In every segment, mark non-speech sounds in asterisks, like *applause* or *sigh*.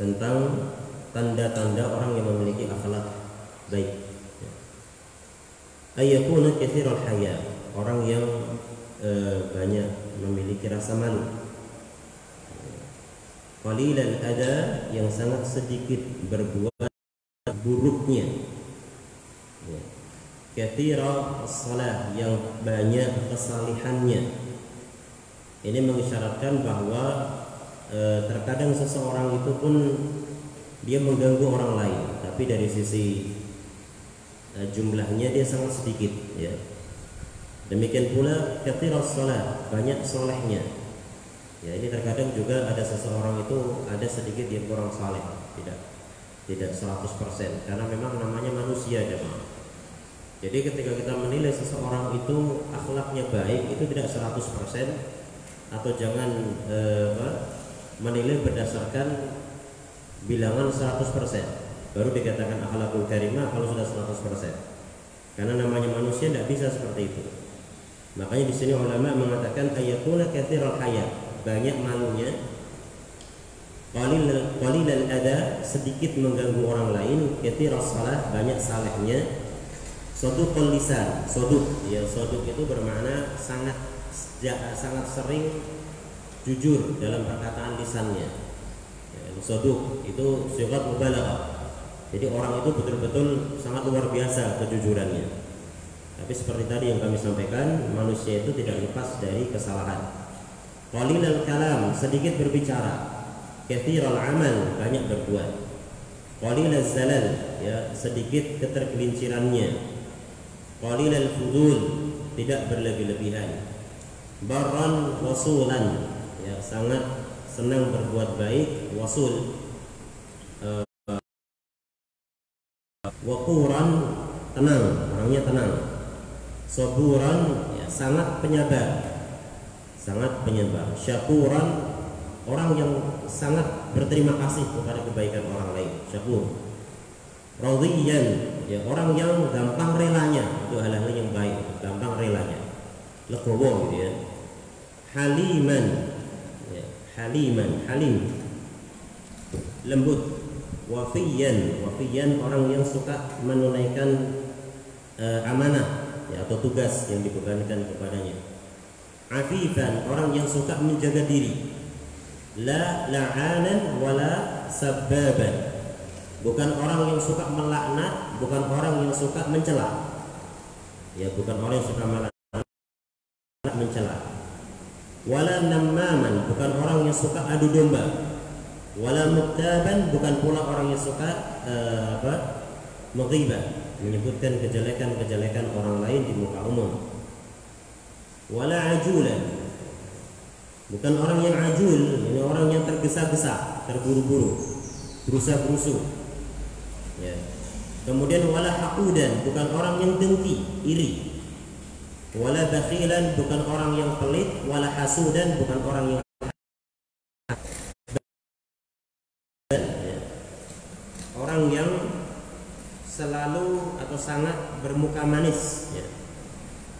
tentang tanda-tanda orang yang memiliki akhlak baik. Ayakuna al haya, orang yang e, banyak memiliki rasa malu. Qalilal ada yang sangat sedikit berbuat buruknya. Ya. Salah yang banyak kesalihannya. Ini mengisyaratkan bahwa e, terkadang seseorang itu pun dia mengganggu orang lain, tapi dari sisi e, jumlahnya dia sangat sedikit ya. Demikian pula kathira salat, banyak solehnya. Ya, ini terkadang juga ada seseorang itu ada sedikit yang kurang saleh, tidak tidak 100% karena memang namanya manusia jemaah. Jadi ketika kita menilai seseorang itu akhlaknya baik itu tidak 100% atau jangan eh, apa, menilai berdasarkan bilangan 100% baru dikatakan akhlakul karimah kalau sudah 100% karena namanya manusia tidak bisa seperti itu. Makanya di sini ulama mengatakan ayatuna katsiral haya banyak malunya. Qalil qalil ada sedikit mengganggu orang lain. Katsir salah banyak salehnya soduk lisan soduk ya soduk itu bermakna sangat sangat sering jujur dalam perkataan lisannya. Ya, soduk itu sifat mubalaghah. Jadi orang itu betul-betul sangat luar biasa kejujurannya. Tapi seperti tadi yang kami sampaikan, manusia itu tidak lepas dari kesalahan. Qalil al-kalam, sedikit berbicara. Kathir al-amal, banyak berbuat. Qalil al-zalal, ya, sedikit ketergelincirannya. Qalil al-fudul, tidak berlebih-lebihan barran wasulan ya sangat senang berbuat baik wasul. Uh, wakuran tenang orangnya tenang. Saburan ya sangat penyabar. Sangat penyabar. Syakuran orang yang sangat berterima kasih kepada kebaikan orang lain. Syakur. Radhiyan ya orang yang gampang relanya. Itu hal-hal yang baik gampang relanya. Legowo gitu ya. Haliman haliman halim. Lembut wafiyan wafiyan orang yang suka menunaikan uh, amanah ya, atau tugas yang dibebankan kepadanya. Afifan orang yang suka menjaga diri. La la'anan wala sababan bukan orang yang suka melaknat bukan orang yang suka mencela. Ya bukan orang yang suka melaknat mencela wala namaman bukan orang yang suka adu domba. Wala muktaban bukan pula orang yang suka uh, apa? Menghibah menyebutkan kejelekan-kejelekan orang lain di muka umum. Wala ajulan bukan orang yang ajul ini orang yang tergesa-gesa terburu-buru berusaha-berusuh ya. Kemudian wala haqudan bukan orang yang dengki iri wala bakhilan bukan orang yang pelit. Wala hasudan bukan orang yang orang yang selalu atau sangat bermuka manis. Ya.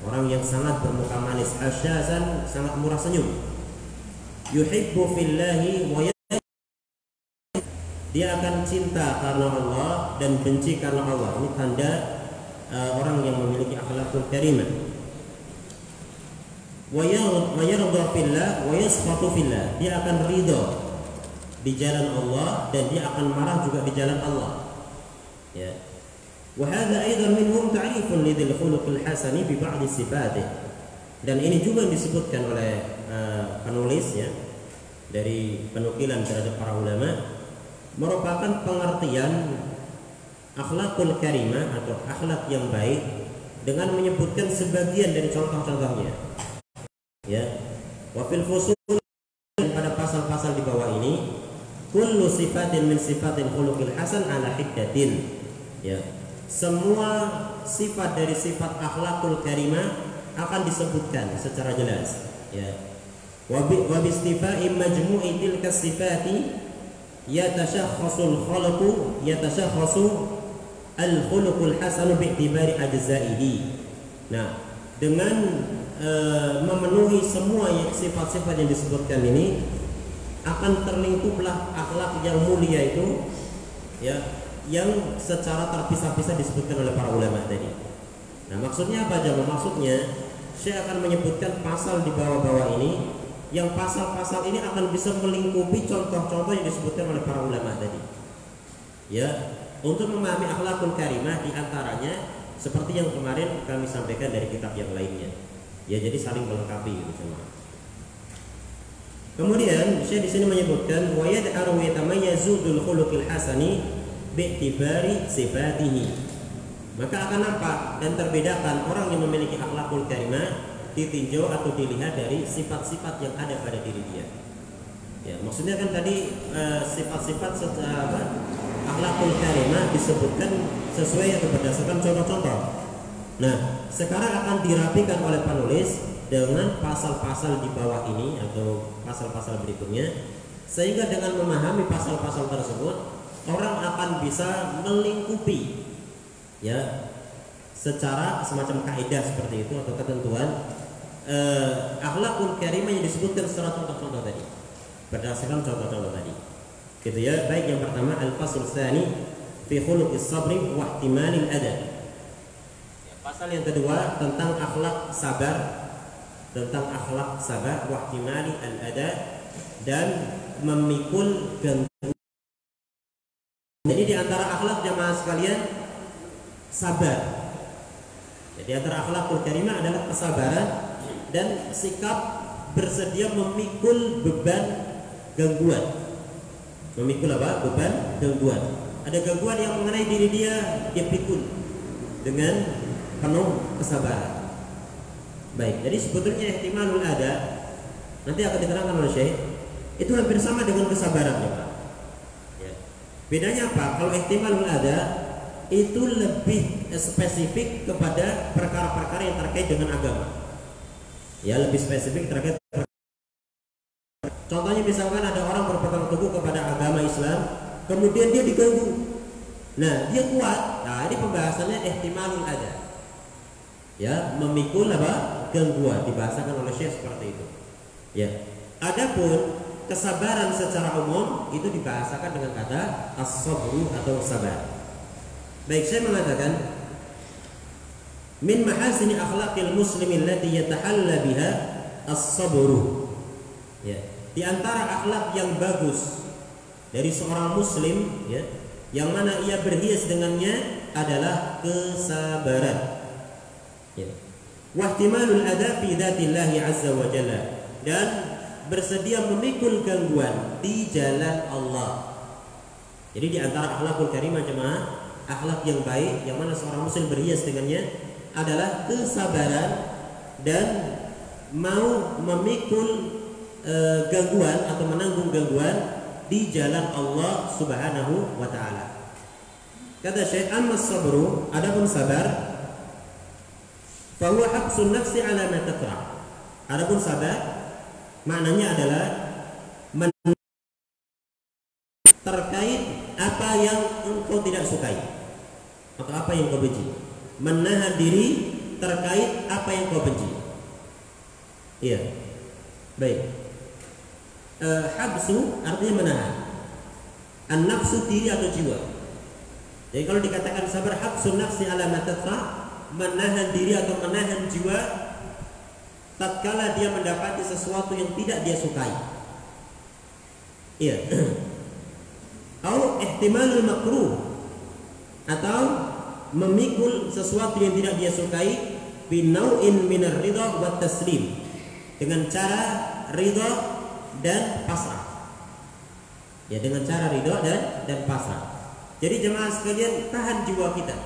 orang yang sangat bermuka manis. Asyazan sangat murah senyum. Yuhibbu fillahi wa dia akan cinta karena Allah dan benci karena Allah. Ini tanda uh, orang yang memiliki akhlakul karimah wa fillah wa fillah. Dia akan ridho di jalan Allah dan dia akan marah juga di jalan Allah. Ya. Wa aidan minhum ta'rifun lidil khuluqil hasani bi ba'd sifatih dan ini juga disebutkan oleh uh, penulis ya dari penukilan terhadap para ulama merupakan pengertian akhlakul karimah atau akhlak yang baik dengan menyebutkan sebagian dari contoh-contohnya ya. Wafil fusul pada pasal-pasal di bawah ini. Kullu sifatin min sifatin khuluqil hasan ala hiddatin. Ya. Semua sifat dari sifat akhlakul karimah akan disebutkan secara jelas. Ya. Wa bi istifai majmu'i tilka sifati yatashakhasul khalqu yatashakhasu al khuluqul hasan bi'tibari ajzaihi. Nah dengan e, memenuhi semua sifat-sifat yang disebutkan ini akan terlingkuplah akhlak yang mulia itu ya yang secara terpisah-pisah disebutkan oleh para ulama tadi. Nah, maksudnya apa aja? Maksudnya saya akan menyebutkan pasal di bawah-bawah ini yang pasal-pasal ini akan bisa melingkupi contoh-contoh yang disebutkan oleh para ulama tadi. Ya, untuk memahami akhlakul karimah di antaranya seperti yang kemarin kami sampaikan dari kitab yang lainnya. Ya, jadi saling melengkapi gitu semua. Kemudian saya di sini menyebutkan wa yad'aru yatamayyazu bil khuluqil hasani bi'tibari sifatihi. Maka akan nampak dan terbedakan orang yang memiliki akhlakul karimah ditinjau atau dilihat dari sifat-sifat yang ada pada diri dia. Ya, maksudnya kan tadi eh, sifat-sifat secara akhlakul karimah disebutkan sesuai atau berdasarkan contoh-contoh. Nah, sekarang akan dirapikan oleh penulis dengan pasal-pasal di bawah ini atau pasal-pasal berikutnya sehingga dengan memahami pasal-pasal tersebut orang akan bisa melingkupi ya secara semacam kaidah seperti itu atau ketentuan eh, akhlakul karimah yang disebutkan secara contoh-contoh tadi berdasarkan contoh-contoh tadi gitu ya baik yang pertama al fasl tsani fi khuluqis sabri wa ihtimalil adab pasal yang kedua tentang akhlak sabar tentang akhlak sabar wahtimali al-ada dan memikul gangguan. Jadi di antara akhlak jamaah sekalian sabar. Jadi antara akhlakul karimah adalah kesabaran dan sikap bersedia memikul beban gangguan. Memikul apa? Beban gangguan. Ada gangguan yang mengenai diri dia, dia pikul dengan penuh kesabaran. Baik, jadi sebetulnya ihtimalul ada nanti akan diterangkan oleh Syekh itu hampir sama dengan kesabaran ya Pak. Ya. Bedanya apa? Kalau ihtimalul ada itu lebih spesifik kepada perkara-perkara yang terkait dengan agama. Ya, lebih spesifik terkait Contohnya misalkan ada orang berpegang teguh kepada agama Islam, kemudian dia diganggu. Nah, dia kuat. Nah, ini pembahasannya ihtimalul ada. Ya, memikul apa? gangguan dibahasakan oleh Syekh seperti itu. Ya. Adapun kesabaran secara umum itu dibahasakan dengan kata as-sabru atau sabar. Baik, saya mengatakan min mahasini akhlaqil muslimin allati yatahalla biha as-sabru. Ya. Di antara akhlak yang bagus dari seorang muslim ya, yang mana ia berhias dengannya adalah kesabaran. Ya wahtimalul ada fi dzatillahi azza wa jalla dan bersedia memikul gangguan di jalan Allah. Jadi di antara akhlakul karimah jemaah, akhlak yang baik yang mana seorang muslim berhias dengannya adalah kesabaran dan mau memikul e, gangguan atau menanggung gangguan di jalan Allah Subhanahu wa taala. Kata Syekh Amma sabru, adapun sabar bahwa habsun nafsi ala ma takra. Adapun sabar maknanya adalah terkait apa yang engkau tidak sukai atau apa yang kau benci. Menahan diri terkait apa yang kau benci. Iya. Baik. E, habsu artinya menahan. An-nafsu diri atau jiwa. Jadi kalau dikatakan sabar habsun nafsi ala ma menahan diri atau menahan jiwa tatkala dia mendapati sesuatu yang tidak dia sukai. Iya. *clears throat* Atau ihtimalul makruh atau memikul sesuatu yang tidak dia sukai binau'in minar ridha wa taslim dengan cara ridha dan pasrah. Ya dengan cara ridha dan dan pasrah. Jadi jemaah sekalian tahan jiwa kita.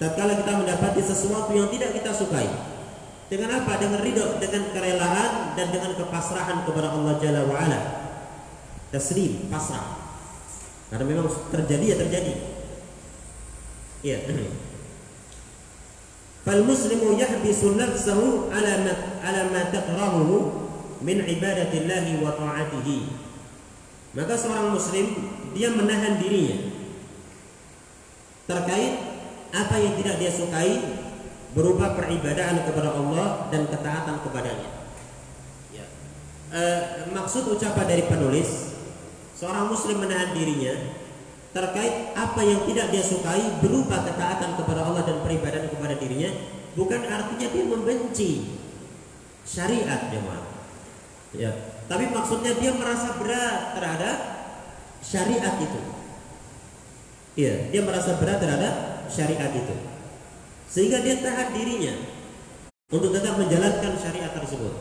Tatkala kita mendapati sesuatu yang tidak kita sukai dengan apa? Dengan ridho dengan kerelaan dan dengan kepasrahan kepada Allah Jalla wa ala taslim pasrah. Karena memang terjadi ya terjadi. Iya *clears throat* fal muslimu yahbisu nafsahu ala ma ala ma min ibadatillahi wa ta'atihi maka seorang muslim dia menahan dirinya terkait apa yang tidak dia sukai berupa peribadahan kepada Allah dan ketaatan kepadanya. Ya. eh, maksud ucapan dari penulis seorang muslim menahan dirinya terkait apa yang tidak dia sukai berupa ketaatan kepada Allah dan peribadahan kepada dirinya bukan artinya dia membenci syariat jemaah ya. Tapi maksudnya dia merasa berat terhadap syariat itu. Iya dia merasa berat terhadap syariat itu. Sehingga dia tahan dirinya untuk tetap menjalankan syariat tersebut.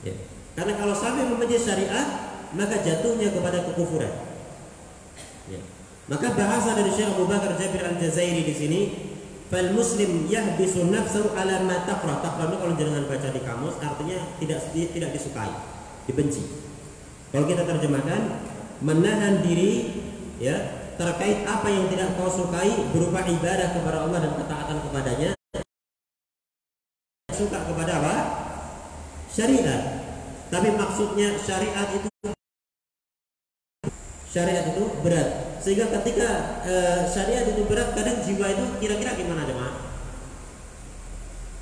Ya. karena kalau sampai membenci syariat maka jatuhnya kepada kekufuran. Ya. Maka bahasa dari Syekh Abu Bakar Jabir Al-Jazairi di sini, fal muslim yahbisu nafsahu ala ma taqra. Taqra itu kalau jangan baca di kamus artinya tidak tidak disukai, dibenci. Kalau kita terjemahkan menahan diri ya terkait apa yang tidak kau sukai berupa ibadah kepada Allah dan ketaatan kepadanya suka kepada apa? syariat tapi maksudnya syariat itu syariat itu berat sehingga ketika e, syariat itu berat kadang jiwa itu kira-kira gimana jemaah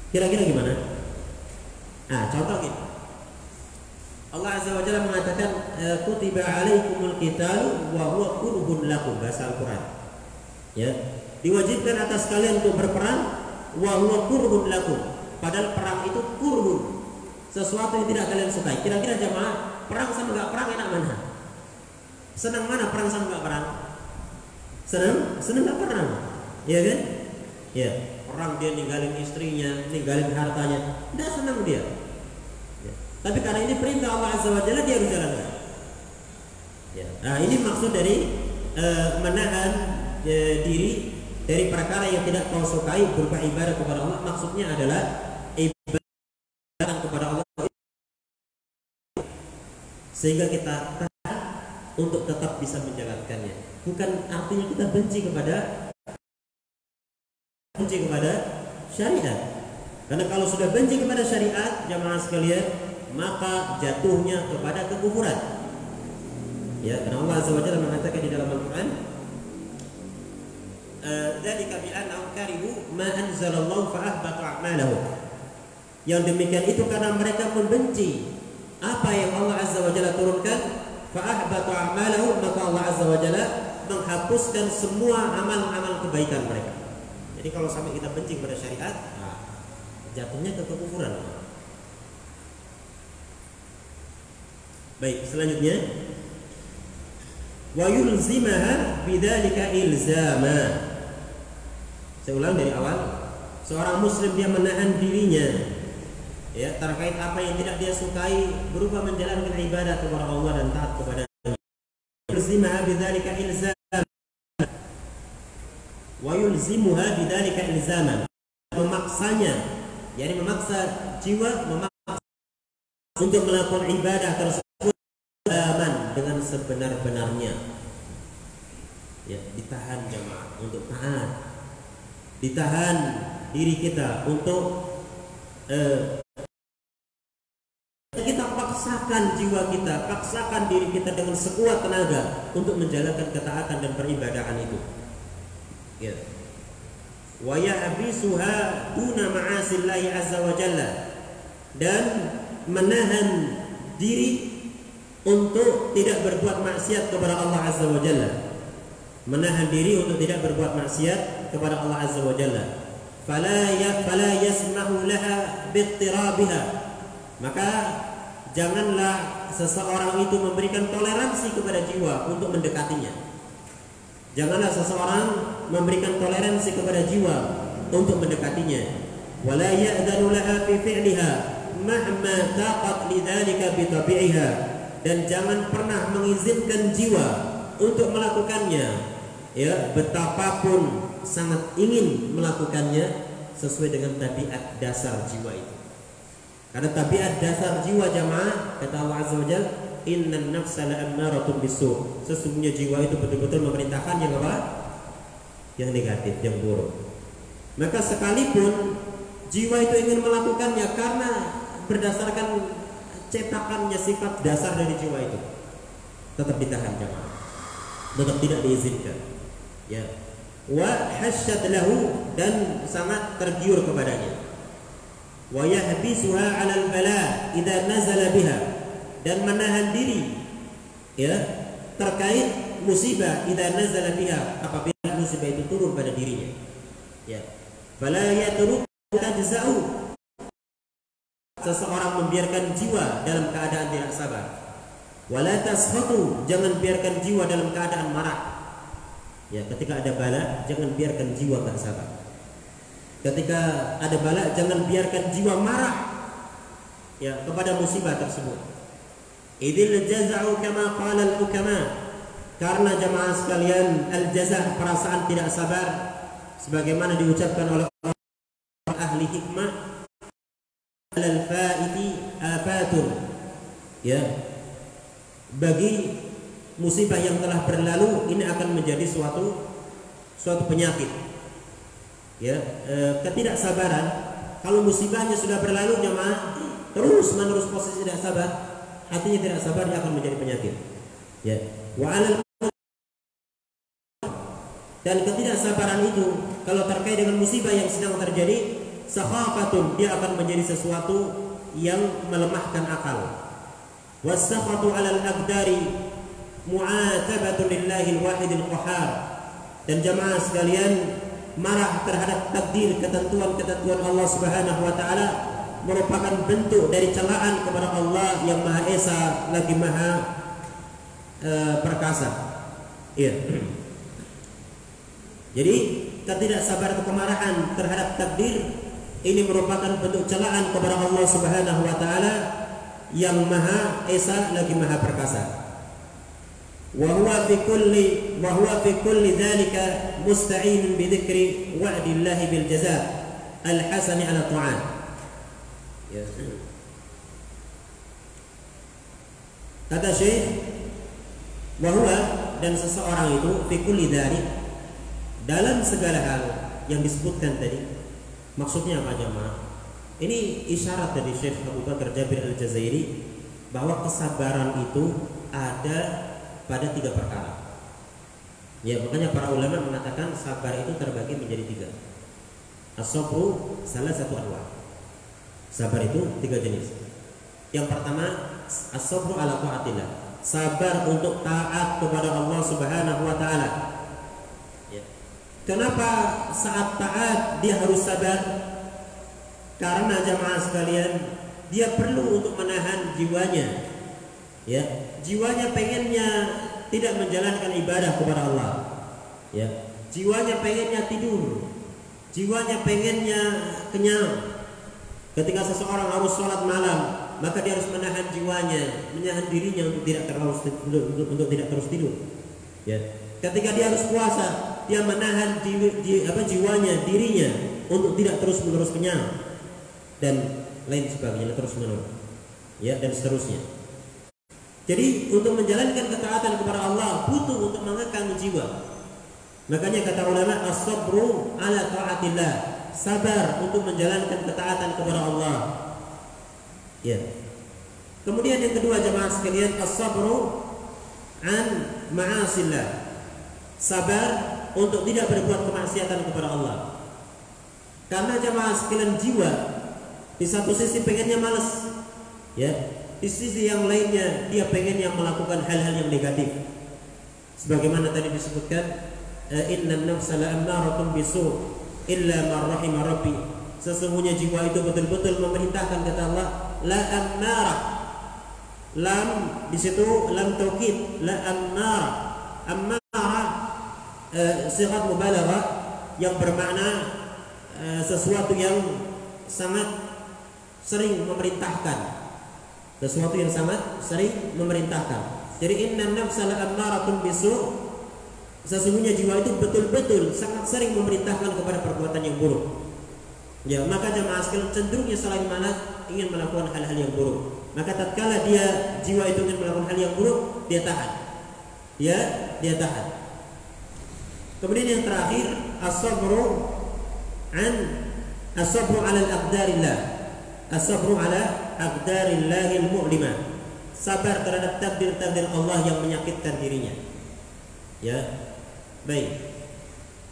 kira-kira gimana? Nah contoh gitu Allah Azza wa Jalla mengatakan eh, kutiba alaikumul qital wa huwa kurhun lakum bahasa Al-Qur'an. Ya. Diwajibkan atas kalian untuk berperang wa huwa kurhun lakum. Padahal perang itu kurhun sesuatu yang tidak kalian sukai. Kira-kira jemaah perang sama enggak perang enak mana? Senang mana perang sama nggak perang? Senang? Senang nggak perang? Iya kan? Ya, perang dia ninggalin istrinya, ninggalin hartanya, tidak senang dia. Ya. Tapi karena ini perintah Allah Azza wa Jalla dia harus jalankan. Ya. Nah, ini maksud dari uh, menahan uh, diri dari perkara yang tidak kau sukai berupa ibadah kepada Allah. Maksudnya adalah ibadah kepada Allah sehingga kita untuk tetap bisa menjalankannya. Bukan artinya kita benci kepada benci kepada syariat. Karena kalau sudah benci kepada syariat, jamaah sekalian, maka jatuhnya kepada kekufuran. Ya, karena Allah Jalla mengatakan di dalam Al-Qur'an, "Dzalika bi annahum karihu ma anzalallahu fa ahbata a'malahum." Yang demikian itu karena mereka membenci apa yang Allah Azza wa Jalla turunkan fa'ahbatu a'malahum maka Allah azza wa jalla menghapuskan semua amal-amal kebaikan mereka. Jadi kalau sampai kita benci pada syariat, nah, jatuhnya ke kekufuran. Baik, selanjutnya wa yulzimaha bidzalika ilzama. Saya ulang dari awal. Seorang muslim dia menahan dirinya ya terkait apa yang tidak dia sukai berupa menjalankan ibadah kepada Allah dan taat kepada yulzimaha bidzalika ilzam wa yulzimuha bidzalika ilzaman. Memaksanya yakni memaksa jiwa memaksa untuk melakukan ibadah tersebut aman dengan sebenar-benarnya. Ya ditahan jemaah untuk taat. Ditahan diri kita untuk eh, paksakan jiwa kita, paksakan diri kita dengan sekuat tenaga untuk menjalankan ketaatan dan peribadahan itu. Ya. Wa ya'bisuha duna ma'asillahi azza wa jalla dan menahan diri untuk tidak berbuat maksiat kepada Allah azza wa jalla. Menahan diri untuk tidak berbuat maksiat kepada Allah azza wa jalla. Fala ya fala yasmahu laha bittirabiha maka janganlah seseorang itu memberikan toleransi kepada jiwa untuk mendekatinya. Janganlah seseorang memberikan toleransi kepada jiwa untuk mendekatinya. Wala ya'danu laha fi fi'liha mahma taqat lidzalika dan jangan pernah mengizinkan jiwa untuk melakukannya ya betapapun sangat ingin melakukannya sesuai dengan tabiat dasar jiwa itu. Karena tabiat dasar jiwa jamaah kata Allah Azza wa Jalla, "Innan nafsa la'ammaratun bisu." Sesungguhnya jiwa itu betul-betul memerintahkan yang apa? Yang negatif, yang buruk. Maka sekalipun jiwa itu ingin melakukannya karena berdasarkan cetakannya sifat dasar dari jiwa itu, tetap ditahan jamaah. Tetap tidak diizinkan. Ya. Wa hasyad dan sangat tergiur kepadanya wa yahbisuha 'ala al-bala idza nazala biha. Dan menahan diri ya terkait musibah idza nazala biha apabila musibah itu turun pada dirinya. Ya. Fala yatruk tajza'u. Seseorang membiarkan jiwa dalam keadaan tidak sabar. Wala taskhatu jangan biarkan jiwa dalam keadaan marah. Ya ketika ada bala jangan biarkan jiwa tak sabar ketika ada bala jangan biarkan jiwa marah ya kepada musibah tersebut Idil jaza'u kama qala al-ukama. Karena jamaah sekalian al-jaza' perasaan tidak sabar sebagaimana diucapkan oleh ahli hikmah al-fa'iti afatun. Ya. Bagi musibah yang telah berlalu ini akan menjadi suatu suatu penyakit. Ya, e, ketidaksabaran kalau musibahnya sudah berlalu jemaah terus menerus posisi tidak sabar hatinya tidak sabar dia akan menjadi penyakit. Ya. Wa dan ketidaksabaran itu kalau terkait dengan musibah yang sedang terjadi sakhafatun dia akan menjadi sesuatu yang melemahkan akal. Wasakhatu 'alal aqdari mu'atabatun lillahi al-wahid al-qahhar. Dan jamaah sekalian marah terhadap takdir ketentuan-ketentuan Allah Subhanahu wa taala merupakan bentuk dari celaan kepada Allah yang Maha Esa lagi Maha e, perkasa. Iya. Jadi ketidaksabaran atau kemarahan terhadap takdir ini merupakan bentuk celaan kepada Allah Subhanahu wa taala yang Maha Esa lagi Maha perkasa. Wa huwa fi kulli dhalika musta'in bi dzikri wa'dillahi bil jazaa al-hasani ala ta'at. Ya. Kata Syekh bahwa dan seseorang itu fikul dari dalam segala hal yang disebutkan tadi maksudnya apa jemaah? Ini isyarat dari Syekh Abu Bakar Jabir Al-Jazairi bahwa kesabaran itu ada pada tiga perkara. Ya, makanya para ulama mengatakan sabar itu terbagi menjadi tiga. Asobru salah satu anwa. Sabar itu tiga jenis. Yang pertama, as-sabru ala taatillah. Sabar untuk taat kepada Allah Subhanahu wa taala. Ya. Kenapa saat taat dia harus sabar? Karena jamaah sekalian, dia perlu untuk menahan jiwanya. Ya, jiwanya pengennya tidak menjalankan ibadah kepada Allah. Ya, jiwanya pengennya tidur. Jiwanya pengennya kenyang Ketika seseorang harus sholat malam, maka dia harus menahan jiwanya, menahan dirinya untuk tidak terus untuk, untuk, untuk tidak terus tidur. Ya. Ketika dia harus puasa, dia menahan ji, ji, apa, jiwanya, dirinya untuk tidak terus menerus kenyang dan lain sebagainya terus menerus. Ya dan seterusnya. Jadi untuk menjalankan ketaatan kepada Allah butuh untuk mengekang jiwa. Makanya kata ulama as-sabru ala taatillah sabar untuk menjalankan ketaatan kepada Allah. Ya. Kemudian yang kedua jemaah sekalian as-sabru an ma'asillah. Sabar untuk tidak berbuat kemaksiatan kepada Allah. Karena jemaah sekalian jiwa di satu sisi pengennya malas, ya. Di sisi yang lainnya dia pengen yang melakukan hal-hal yang negatif. Sebagaimana tadi disebutkan, inna nafsa la ammaratun bisu illa man rahimah rabbi. Sesungguhnya jiwa itu betul-betul memerintahkan kata Allah la ammarah lam di situ lam taukid la ammarah uh, sigat mubalaghah yang bermakna uh, sesuatu yang sangat sering memerintahkan sesuatu yang sangat sering memerintahkan jadi inna nafsa la ammaratun bisu Sesungguhnya jiwa itu betul-betul sangat sering memerintahkan kepada perbuatan yang buruk. Ya, maka jemaah sekalian cenderungnya selain mana ingin melakukan hal-hal yang buruk. Maka tatkala dia jiwa itu ingin melakukan hal yang buruk, dia tahan. Ya, dia tahan. Kemudian yang terakhir, as-sabru an as-sabru 'ala al-aqdarillah. As-sabru 'ala aqdarillahil mu'limah. Sabar terhadap takdir-takdir Allah yang menyakitkan dirinya. Ya, Baik.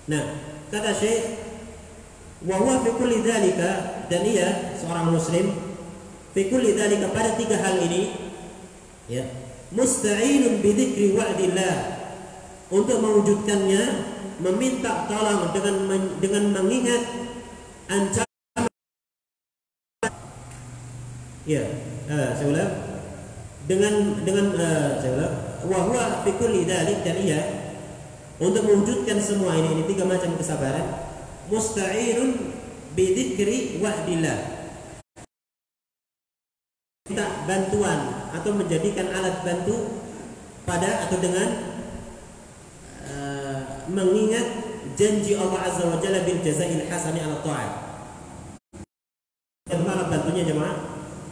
Nah, kata Syekh wa huwa fi kulli dan ia seorang muslim fi kulli pada tiga hal ini ya musta'inun bidzikri wa'dillah untuk mewujudkannya meminta tolong dengan dengan mengingat ancaman ya uh, saya ulang. Dengan dengan uh, saya ulang. Wa huwa fi kulli dzalik dan iya untuk mewujudkan semua ini ini tiga macam kesabaran. Musta'inun bidzikri wa'dillah minta bantuan atau menjadikan alat bantu pada atau dengan uh, mengingat janji Allah Azza wa Jalla bil jazail hasani ala ta'at. Alat bantunya jemaah,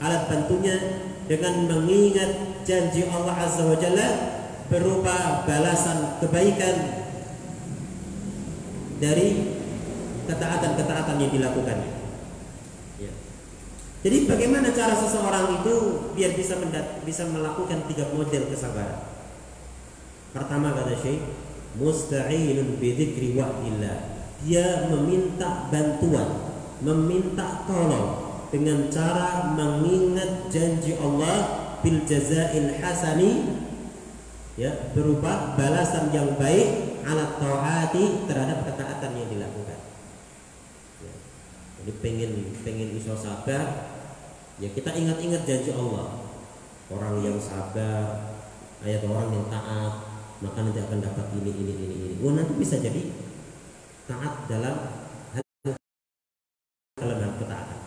alat bantunya dengan mengingat janji Allah Azza wa Jalla berupa balasan kebaikan dari ketaatan-ketaatan yang dilakukannya. Jadi bagaimana cara seseorang itu biar bisa mendat bisa melakukan tiga model kesabaran? Pertama kata Syekh, musta'inun bidzikri wa'dillah. Dia meminta bantuan, meminta tolong dengan cara mengingat janji Allah bil jazail hasani ya berupa balasan yang baik alat taati terhadap ketaatan yang dilakukan. Ya. Jadi pengen pengen iso sabar ya kita ingat-ingat janji Allah orang yang sabar ayat orang yang taat maka nanti akan dapat ini ini ini ini oh nanti bisa jadi taat dalam hal ketaatan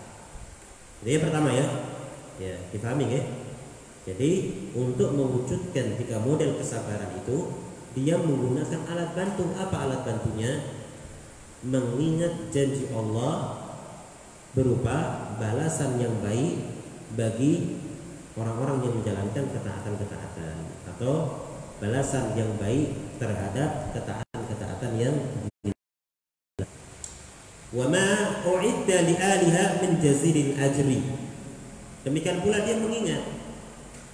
jadi yang pertama ya ya difahami ya. Jadi untuk mewujudkan tiga model kesabaran itu dia menggunakan alat bantu. Apa alat bantunya? Mengingat janji Allah berupa balasan yang baik bagi orang-orang yang menjalankan ketaatan-ketaatan atau balasan yang baik terhadap ketaatan-ketaatan yang wa ma u'idda li aliha min demikian pula dia mengingat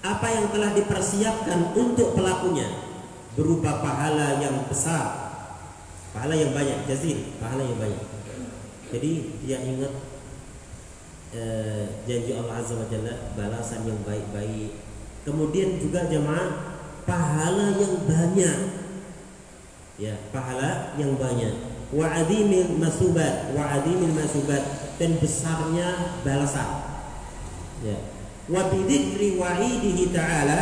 apa yang telah dipersiapkan untuk pelakunya berupa pahala yang besar pahala yang banyak jazil pahala yang banyak. Jadi dia ingat eh, janji Allah Azza wa Jalla balasan yang baik-baik. Kemudian juga jemaah pahala yang banyak. Ya pahala yang banyak wa adimil masubat wa adimil masubat dan besarnya balasan. Ya. Wa bidzikri wa'idihi ta'ala.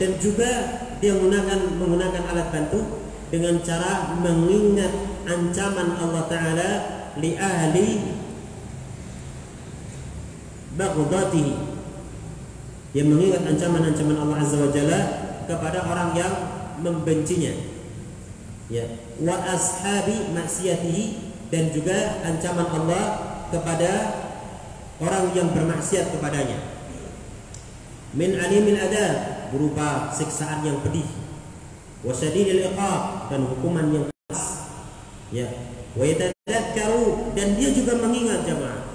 Dan juga dia menggunakan menggunakan alat bantu dengan cara mengingat ancaman Allah taala li ahli baghdatihi. Yang mengingat ancaman-ancaman Allah Azza wa Jalla kepada orang yang membencinya ya. Wa ashabi maksiatihi dan juga ancaman Allah kepada orang yang bermaksiat kepadanya. Min alimil adab berupa siksaan yang pedih. Wa syadidil iqab dan hukuman yang keras. Ya. Wa yatadzakkaru dan dia juga mengingat jemaah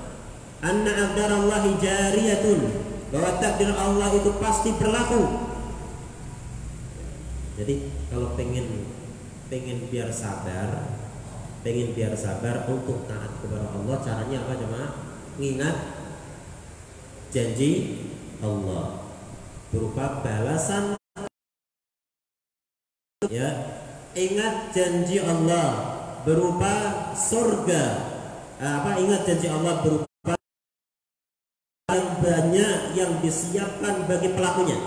anna aqdarallahi jariyatun bahwa takdir Allah itu pasti berlaku. Jadi kalau pengen pengen biar sabar pengen biar sabar untuk taat kepada Allah caranya apa jemaah ingat janji Allah berupa balasan ya ingat janji Allah berupa surga apa ingat janji Allah berupa banyak yang disiapkan bagi pelakunya.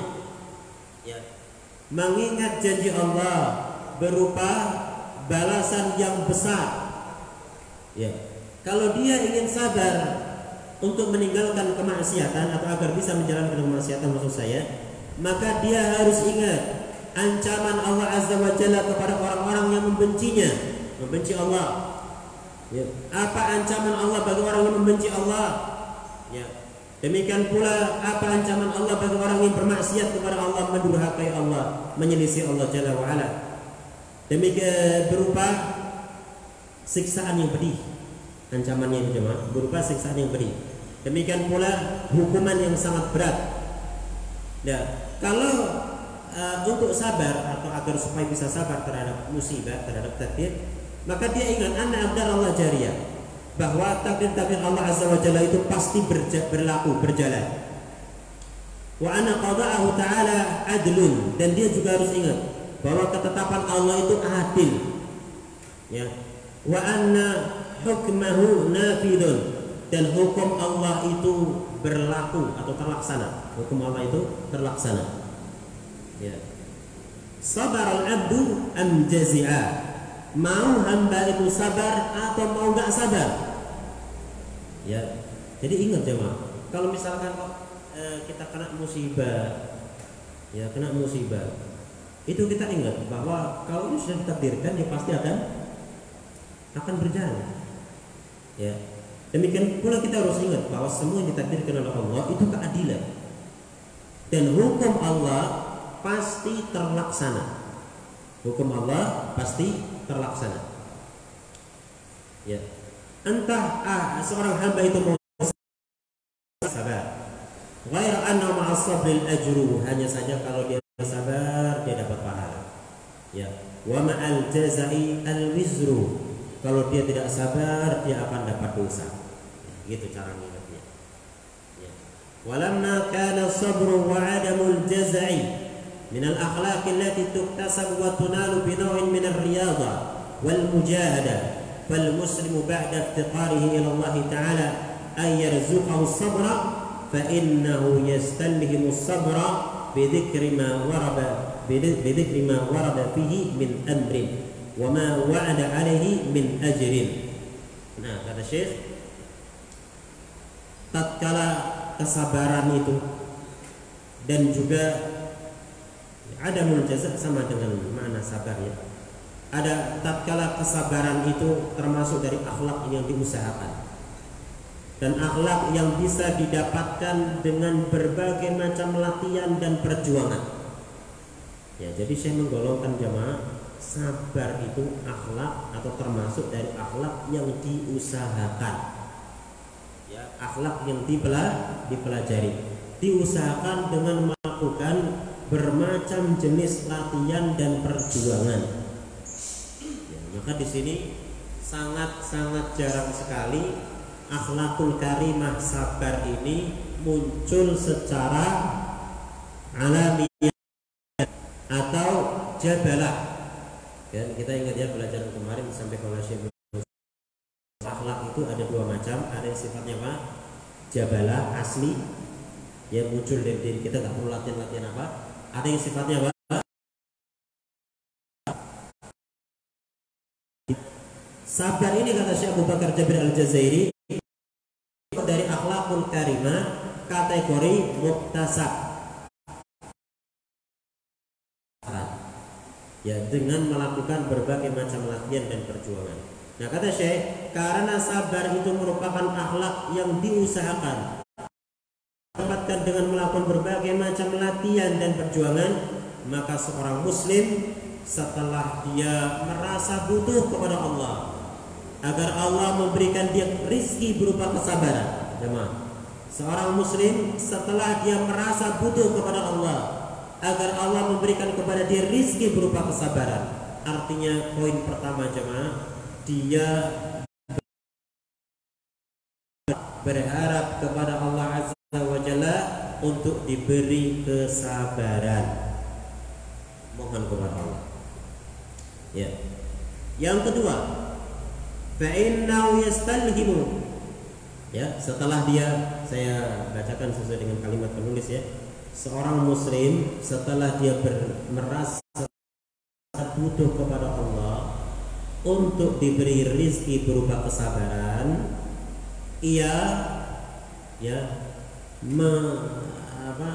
Ya. Mengingat janji Allah berupa balasan yang besar. Ya. Kalau dia ingin sabar untuk meninggalkan kemaksiatan atau agar bisa menjalankan kemaksiatan maksud saya, maka dia harus ingat ancaman Allah Azza wa Jalla kepada orang-orang yang membencinya, membenci Allah. Ya. Apa ancaman Allah bagi orang yang membenci Allah? Ya. Demikian pula apa ancaman Allah bagi orang yang bermaksiat kepada Allah, mendurhakai Allah, menyelisih Allah Jalla wa ala. Demikian berupa siksaan yang pedih. Ancamannya itu jemaah berupa siksaan yang pedih. Demikian pula hukuman yang sangat berat. Ya, kalau uh, untuk sabar atau agar supaya bisa sabar terhadap musibah, terhadap takdir, maka dia ingat anak Allah jariyah bahwa takdir-takdir Allah Azza wa Jalla itu pasti berja, berlaku, berjalan. Wa anna qada'ahu ta'ala adlun dan dia juga harus ingat bahwa ketetapan Allah itu adil. Ya. Wa anna hukmahu nafidun dan hukum Allah itu berlaku atau terlaksana. Hukum Allah itu terlaksana. Ya. Sabar al-abdu am jazi'a. Mau hamba itu sabar atau mau nggak sabar? Ya. Jadi ingat jemaah, kalau misalkan Eh, kita kena musibah ya kena musibah itu kita ingat bahwa kalau ini sudah ditakdirkan ya pasti akan akan berjalan. Ya. Demikian pula kita harus ingat bahwa semua yang ditakdirkan oleh Allah itu keadilan. Dan hukum Allah pasti terlaksana. Hukum Allah pasti terlaksana. Ya. Entah ah, seorang hamba itu mau sabar. Ghair anna ma'as hanya saja kalau dia sabar. Ya. Wa ma'al jazai al wizru. Kalau dia tidak sabar dia akan dapat dosa. Ya, gitu cara mengingatnya. Ya. Walamma kana sabru wa adamul jazai من الأخلاق التي تكتسب وتنال بنوع من الرياضة والمجاهدة فالمسلم بعد افتقاره إلى الله تعالى أن يرزقه الصبر فإنه يستلهم الصبر بذكر ما ورد بذكر ما ورد فيه من أمر وما وعد عليه من أجر Nah kata Syekh tatkala kesabaran itu dan juga ada jaza sama dengan makna sabar ya. Ada tatkala kesabaran itu termasuk dari akhlak yang diusahakan dan akhlak yang bisa didapatkan dengan berbagai macam latihan dan perjuangan. Ya, jadi saya menggolongkan jamaah sabar itu akhlak atau termasuk dari akhlak yang diusahakan. Ya, akhlak yang dipelajari, dipelajari, diusahakan dengan melakukan bermacam jenis latihan dan perjuangan. Ya, maka di sini sangat-sangat jarang sekali akhlakul karimah sabar ini muncul secara alamiah atau jabalah ya, kita ingat ya pelajaran kemarin sampai kalau Syekh akhlak itu ada dua macam. Ada yang sifatnya apa? Jabalah asli. Yang muncul dari diri kita tak perlu latihan-latihan apa. Ada yang sifatnya apa? Sabar ini kata Syekh Abu Bakar Jabir Al-Jazairi dari akhlakul karimah kategori muktasab ya dengan melakukan berbagai macam latihan dan perjuangan. Nah kata Syekh, karena sabar itu merupakan akhlak yang diusahakan dapatkan dengan melakukan berbagai macam latihan dan perjuangan, maka seorang muslim setelah dia merasa butuh kepada Allah, agar Allah memberikan dia rizki berupa kesabaran. Jemaah. Seorang muslim setelah dia merasa butuh kepada Allah agar Allah memberikan kepada dia rizki berupa kesabaran. Artinya poin pertama jemaah, dia berharap kepada Allah Azza wa Jalla untuk diberi kesabaran. Mohon kepada Allah. Ya. Yang kedua, yastalhimu ya setelah dia saya bacakan sesuai dengan kalimat penulis ya seorang muslim setelah dia merasa butuh kepada Allah untuk diberi rizki berupa kesabaran ia ya me, apa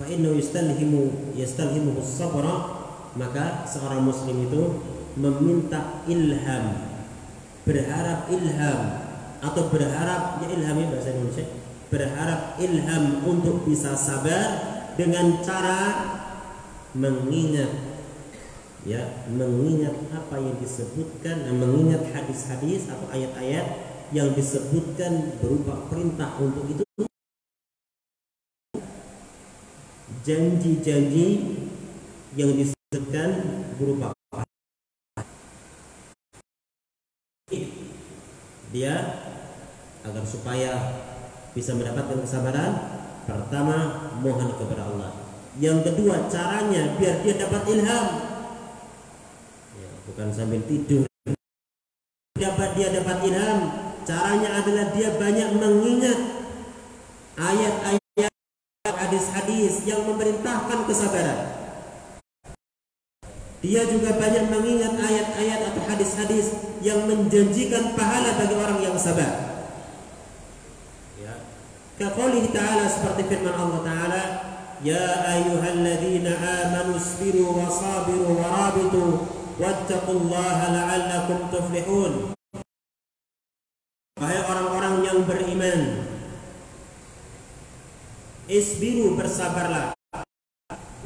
fa inna yastalhimu yastalhimu sabra maka seorang muslim itu meminta ilham berharap ilham atau berharap ya ilham ya bahasa Indonesia berharap ilham untuk bisa sabar dengan cara mengingat. Ya mengingat apa yang disebutkan dan mengingat hadis-hadis atau ayat-ayat yang disebutkan berupa perintah untuk itu. Janji-janji yang disebutkan berupa dia agar supaya bisa mendapatkan kesabaran Pertama, mohon kepada Allah. Yang kedua, caranya biar dia dapat ilham. Ya, bukan sambil tidur. Dapat dia dapat ilham. Caranya adalah dia banyak mengingat ayat-ayat hadis-hadis yang memerintahkan kesabaran. Dia juga banyak mengingat ayat-ayat atau hadis-hadis yang menjanjikan pahala bagi orang yang sabar. Kaqalihi ta'ala seperti firman Allah Ta'ala Ya ayuhalladzina amanu sabiru wa sabiru wa rabitu Wattaqullaha la'allakum tuflihun. Wahai orang-orang yang beriman Isbiru bersabarlah.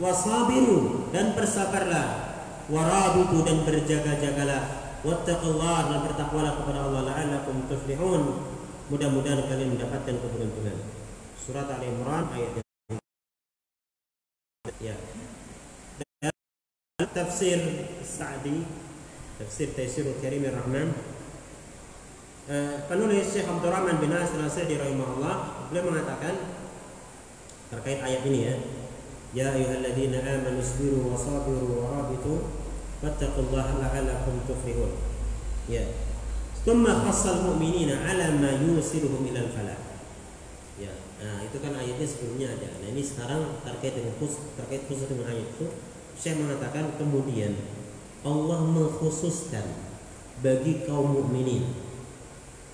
Wasabiru dan bersabarlah. Warabitu dan berjaga-jagalah. Wattaqullaha dan bertakwalah kepada Allah La'allakum tuflihun. Mudah-mudahan kalian mendapatkan keberuntungan. Surat Al Imran ayat ya. Dan tafsir Sa'di, tafsir Taisirul Karim Rahman uh, penulis Syekh Abdul Rahman bin Nasir Al-Sa'di rahimahullah beliau mengatakan terkait ayat ini ya Ya ayyuhalladzina amanu isbiru wa sabiru wa rabitu wattaqullaha la'allakum tuflihun ya Tumma khassal mu'minina ala ma yusiruhum ilal falah. Ya, nah itu kan ayatnya sebelumnya ada. Nah ini sekarang terkait dengan khusus, terkait khusus dengan ayat itu, saya mengatakan kemudian Allah mengkhususkan bagi kaum mukminin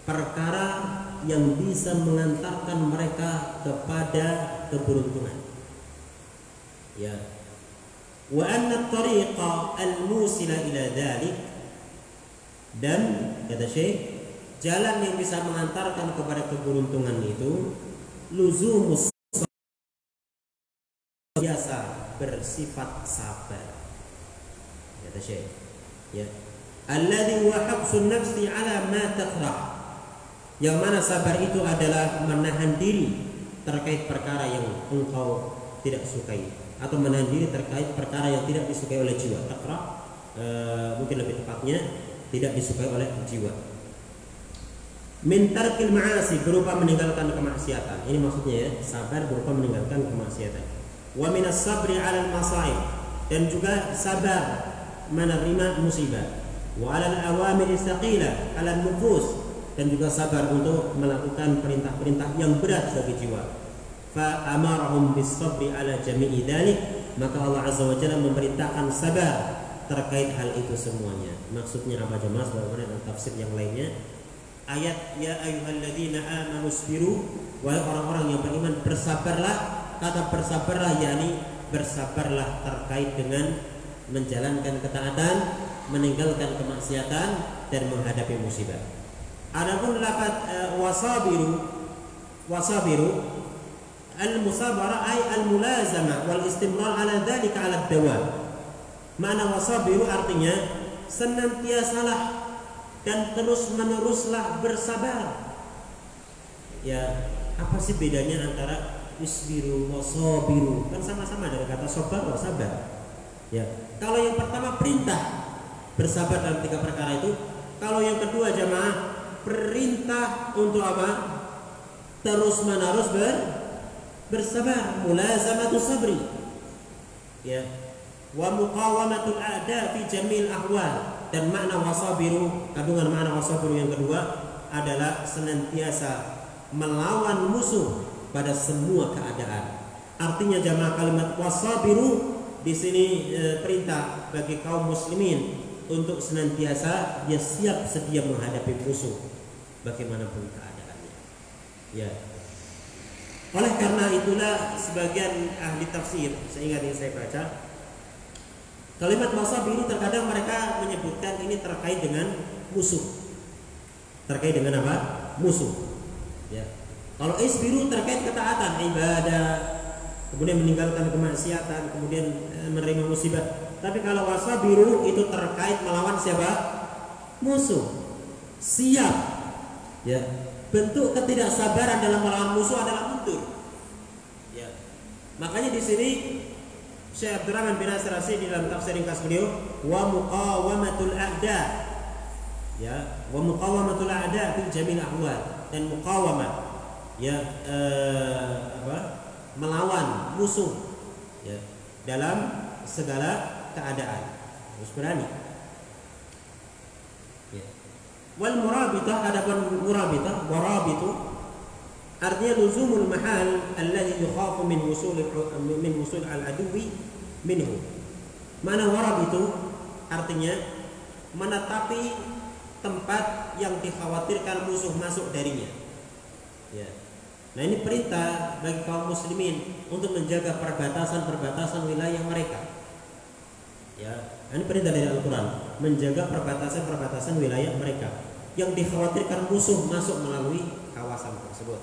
perkara yang bisa mengantarkan mereka kepada keberuntungan. Ya. Wa anna tariqa al-musila ila dhalik dan kata Syekh jalan yang bisa mengantarkan kepada keberuntungan itu luzumus biasa bersifat sabar. Kata Syekh ya. Alladhi huwa habsun nafsi ala ma takrah. Yang mana sabar itu adalah menahan diri terkait perkara yang engkau tidak sukai. Atau menahan diri terkait perkara yang tidak disukai oleh jiwa. Takrah e, mungkin lebih tepatnya tidak disukai oleh jiwa. Mintarkil ma'asi berupa meninggalkan kemaksiatan. Ini maksudnya ya, sabar berupa meninggalkan kemaksiatan. Wa minas sabri 'alal masaib dan juga sabar menerima musibah. Wa 'alal awamir istaqila 'alal nufus dan juga sabar untuk melakukan perintah-perintah yang berat bagi jiwa. Fa amarahum bis sabri 'ala jami'i dzalik, maka Allah Azza wa Jalla memerintahkan sabar terkait hal itu semuanya. Maksudnya apa jemaah sebagaimana dalam tafsir yang lainnya? Ayat ya ayyuhalladzina amanu sabiru wahai orang-orang yang beriman bersabarlah. Kata bersabarlah yakni bersabarlah terkait dengan menjalankan ketaatan, meninggalkan kemaksiatan dan menghadapi musibah. Adapun lafaz uh, wasabiru wasabiru al-musabara ay al-mulazama wal istimrar ala dzalika ala dawam Mana wasabiru artinya senantiasalah dan terus meneruslah bersabar. Ya, apa sih bedanya antara isbiru wasabiru? Kan sama-sama dari kata sabar sabar. Ya, kalau yang pertama perintah bersabar dalam tiga perkara itu, kalau yang kedua jamaah perintah untuk apa? Terus menerus ber bersabar, mulazamatu sabri. Ya, wa muqawamatul a'da fi jamil ahwal dan makna wasabiru kandungan makna wasabiru yang kedua adalah senantiasa melawan musuh pada semua keadaan. Artinya jamaah kalimat wasabiru di sini e, perintah bagi kaum muslimin untuk senantiasa dia siap sedia menghadapi musuh bagaimanapun keadaannya. Ya. Oleh karena itulah sebagian ahli tafsir, seingat yang saya baca, Kalimat wasabi ini terkadang mereka menyebutkan ini terkait dengan musuh. Terkait dengan apa? Musuh. Ya. Kalau isbiru terkait ketaatan, ibadah, kemudian meninggalkan kemaksiatan, kemudian e, menerima musibah. Tapi kalau wasabiru itu terkait melawan siapa? Musuh. Siap. Ya. Bentuk ketidaksabaran dalam melawan musuh adalah mundur. Ya. Makanya di sini Syekh Abdurrahman bin Nasir di dalam tafsir ringkas beliau wa muqawamatul a'da. Ya wa muqawamatul a'da fil jamil ahwal dan muqawamah ya eh, apa melawan musuh ya, dalam segala keadaan. Harus berani. Ya. wal murabitah adapun murabitah warabitu artinya luzumul mahal alladhi yukhafu min wusul min wusul al aduwi minhu. Mana warab itu? Artinya menetapi tempat yang dikhawatirkan musuh masuk darinya. Ya. Nah ini perintah bagi kaum muslimin untuk menjaga perbatasan-perbatasan wilayah mereka. Ya, ini perintah dari Al-Quran. Menjaga perbatasan-perbatasan wilayah mereka yang dikhawatirkan musuh masuk melalui kawasan tersebut.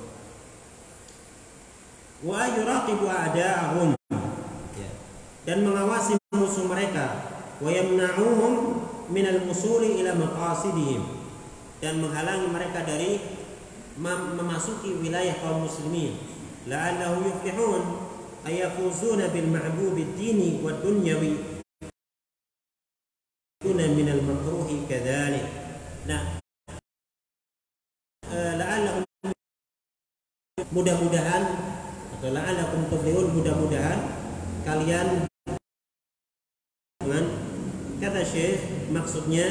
Wa yuraqibu a'da'ahum. Ya. dan mengawasi musuh mereka. Wa yamna'uhum min al-musuli ila maqasidihim. Dan menghalangi mereka dari memasuki wilayah kaum muslimin. La'allahu yuflihun ayafuzuna bil ma'bub ad-dini wa dunyawi. Kuna min al-makruhi kadzalik. Nah eh, la'allahum mudah-mudahan atau la'allakum tuflihun mudah-mudahan kalian kata Syekh maksudnya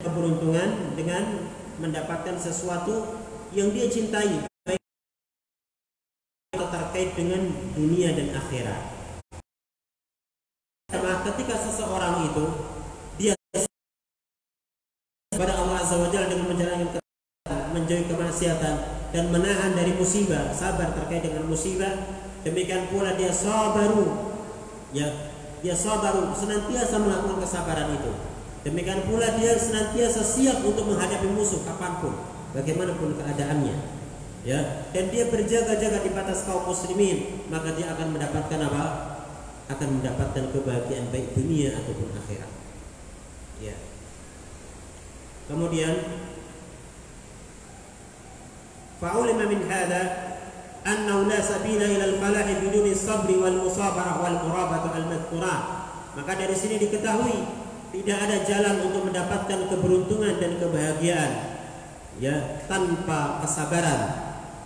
keberuntungan dengan mendapatkan sesuatu yang dia cintai baik terkait dengan dunia dan akhirat. Karena ketika seseorang itu dia kepada Allah Azza wa Jalla dengan menjalankan menjauhi kemaksiatan dan menahan dari musibah, sabar terkait dengan musibah, demikian pula dia sabaru ya dia sabaru senantiasa melakukan kesabaran itu Demikian pula dia senantiasa siap untuk menghadapi musuh kapan pun, bagaimanapun keadaannya. Ya, dan dia berjaga-jaga di batas kaum muslimin, maka dia akan mendapatkan apa? Akan mendapatkan kebahagiaan baik dunia ataupun akhirat. Ya. Kemudian hadha annahu la sabila ila al-falah biduni sabri wal musabarah wal murabata al-madhkurah. Maka dari sini diketahui tidak ada jalan untuk mendapatkan keberuntungan dan kebahagiaan ya tanpa kesabaran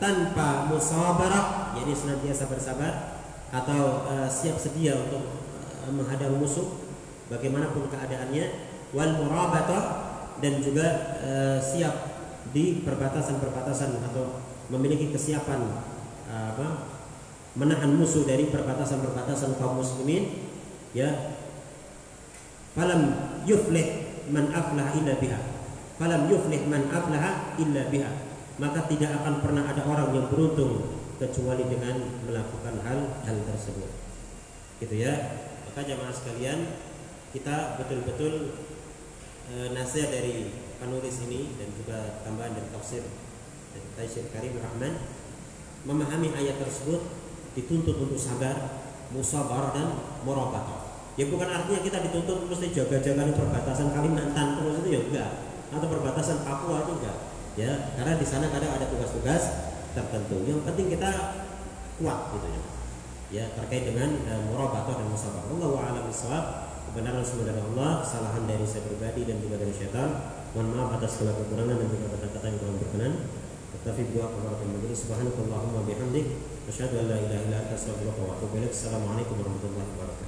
tanpa musawarah jadi senantiasa bersabar atau uh, siap sedia untuk uh, musuh bagaimanapun keadaannya wal murabatah dan juga uh, siap di perbatasan-perbatasan atau memiliki kesiapan uh, apa menahan musuh dari perbatasan-perbatasan kaum muslimin ya. Falam yuflih man aflah illa biha. Falam yuflih man aflah illa biha. Maka tidak akan pernah ada orang yang beruntung kecuali dengan melakukan hal-hal tersebut. Gitu ya. Maka jamaah sekalian kita betul-betul e, nasihat dari penulis ini dan juga tambahan dari tafsir dari Taisir Karim Rahman memahami ayat tersebut dituntut untuk sabar, musabar dan murabata Ya bukan artinya kita dituntut mesti jaga-jaga perbatasan Kalimantan terus itu ya enggak atau perbatasan Papua itu enggak. Ya, karena di sana kadang ada tugas-tugas tertentu. Yang penting kita kuat gitu ya. Ya, terkait dengan uh, e, murabata dan musabah. Allah wa alam Kebenaran semua dari Allah, kesalahan dari saya pribadi dan juga dari syaitan. Mohon maaf atas segala kekurangan dan juga kata-kata yang kurang berkenan. Tapi buat kebarakan majelis subhanakallahumma bihamdik asyhadu an la ilaha illa anta astaghfiruka wa atubu ilaik. Assalamualaikum warahmatullahi wabarakatuh.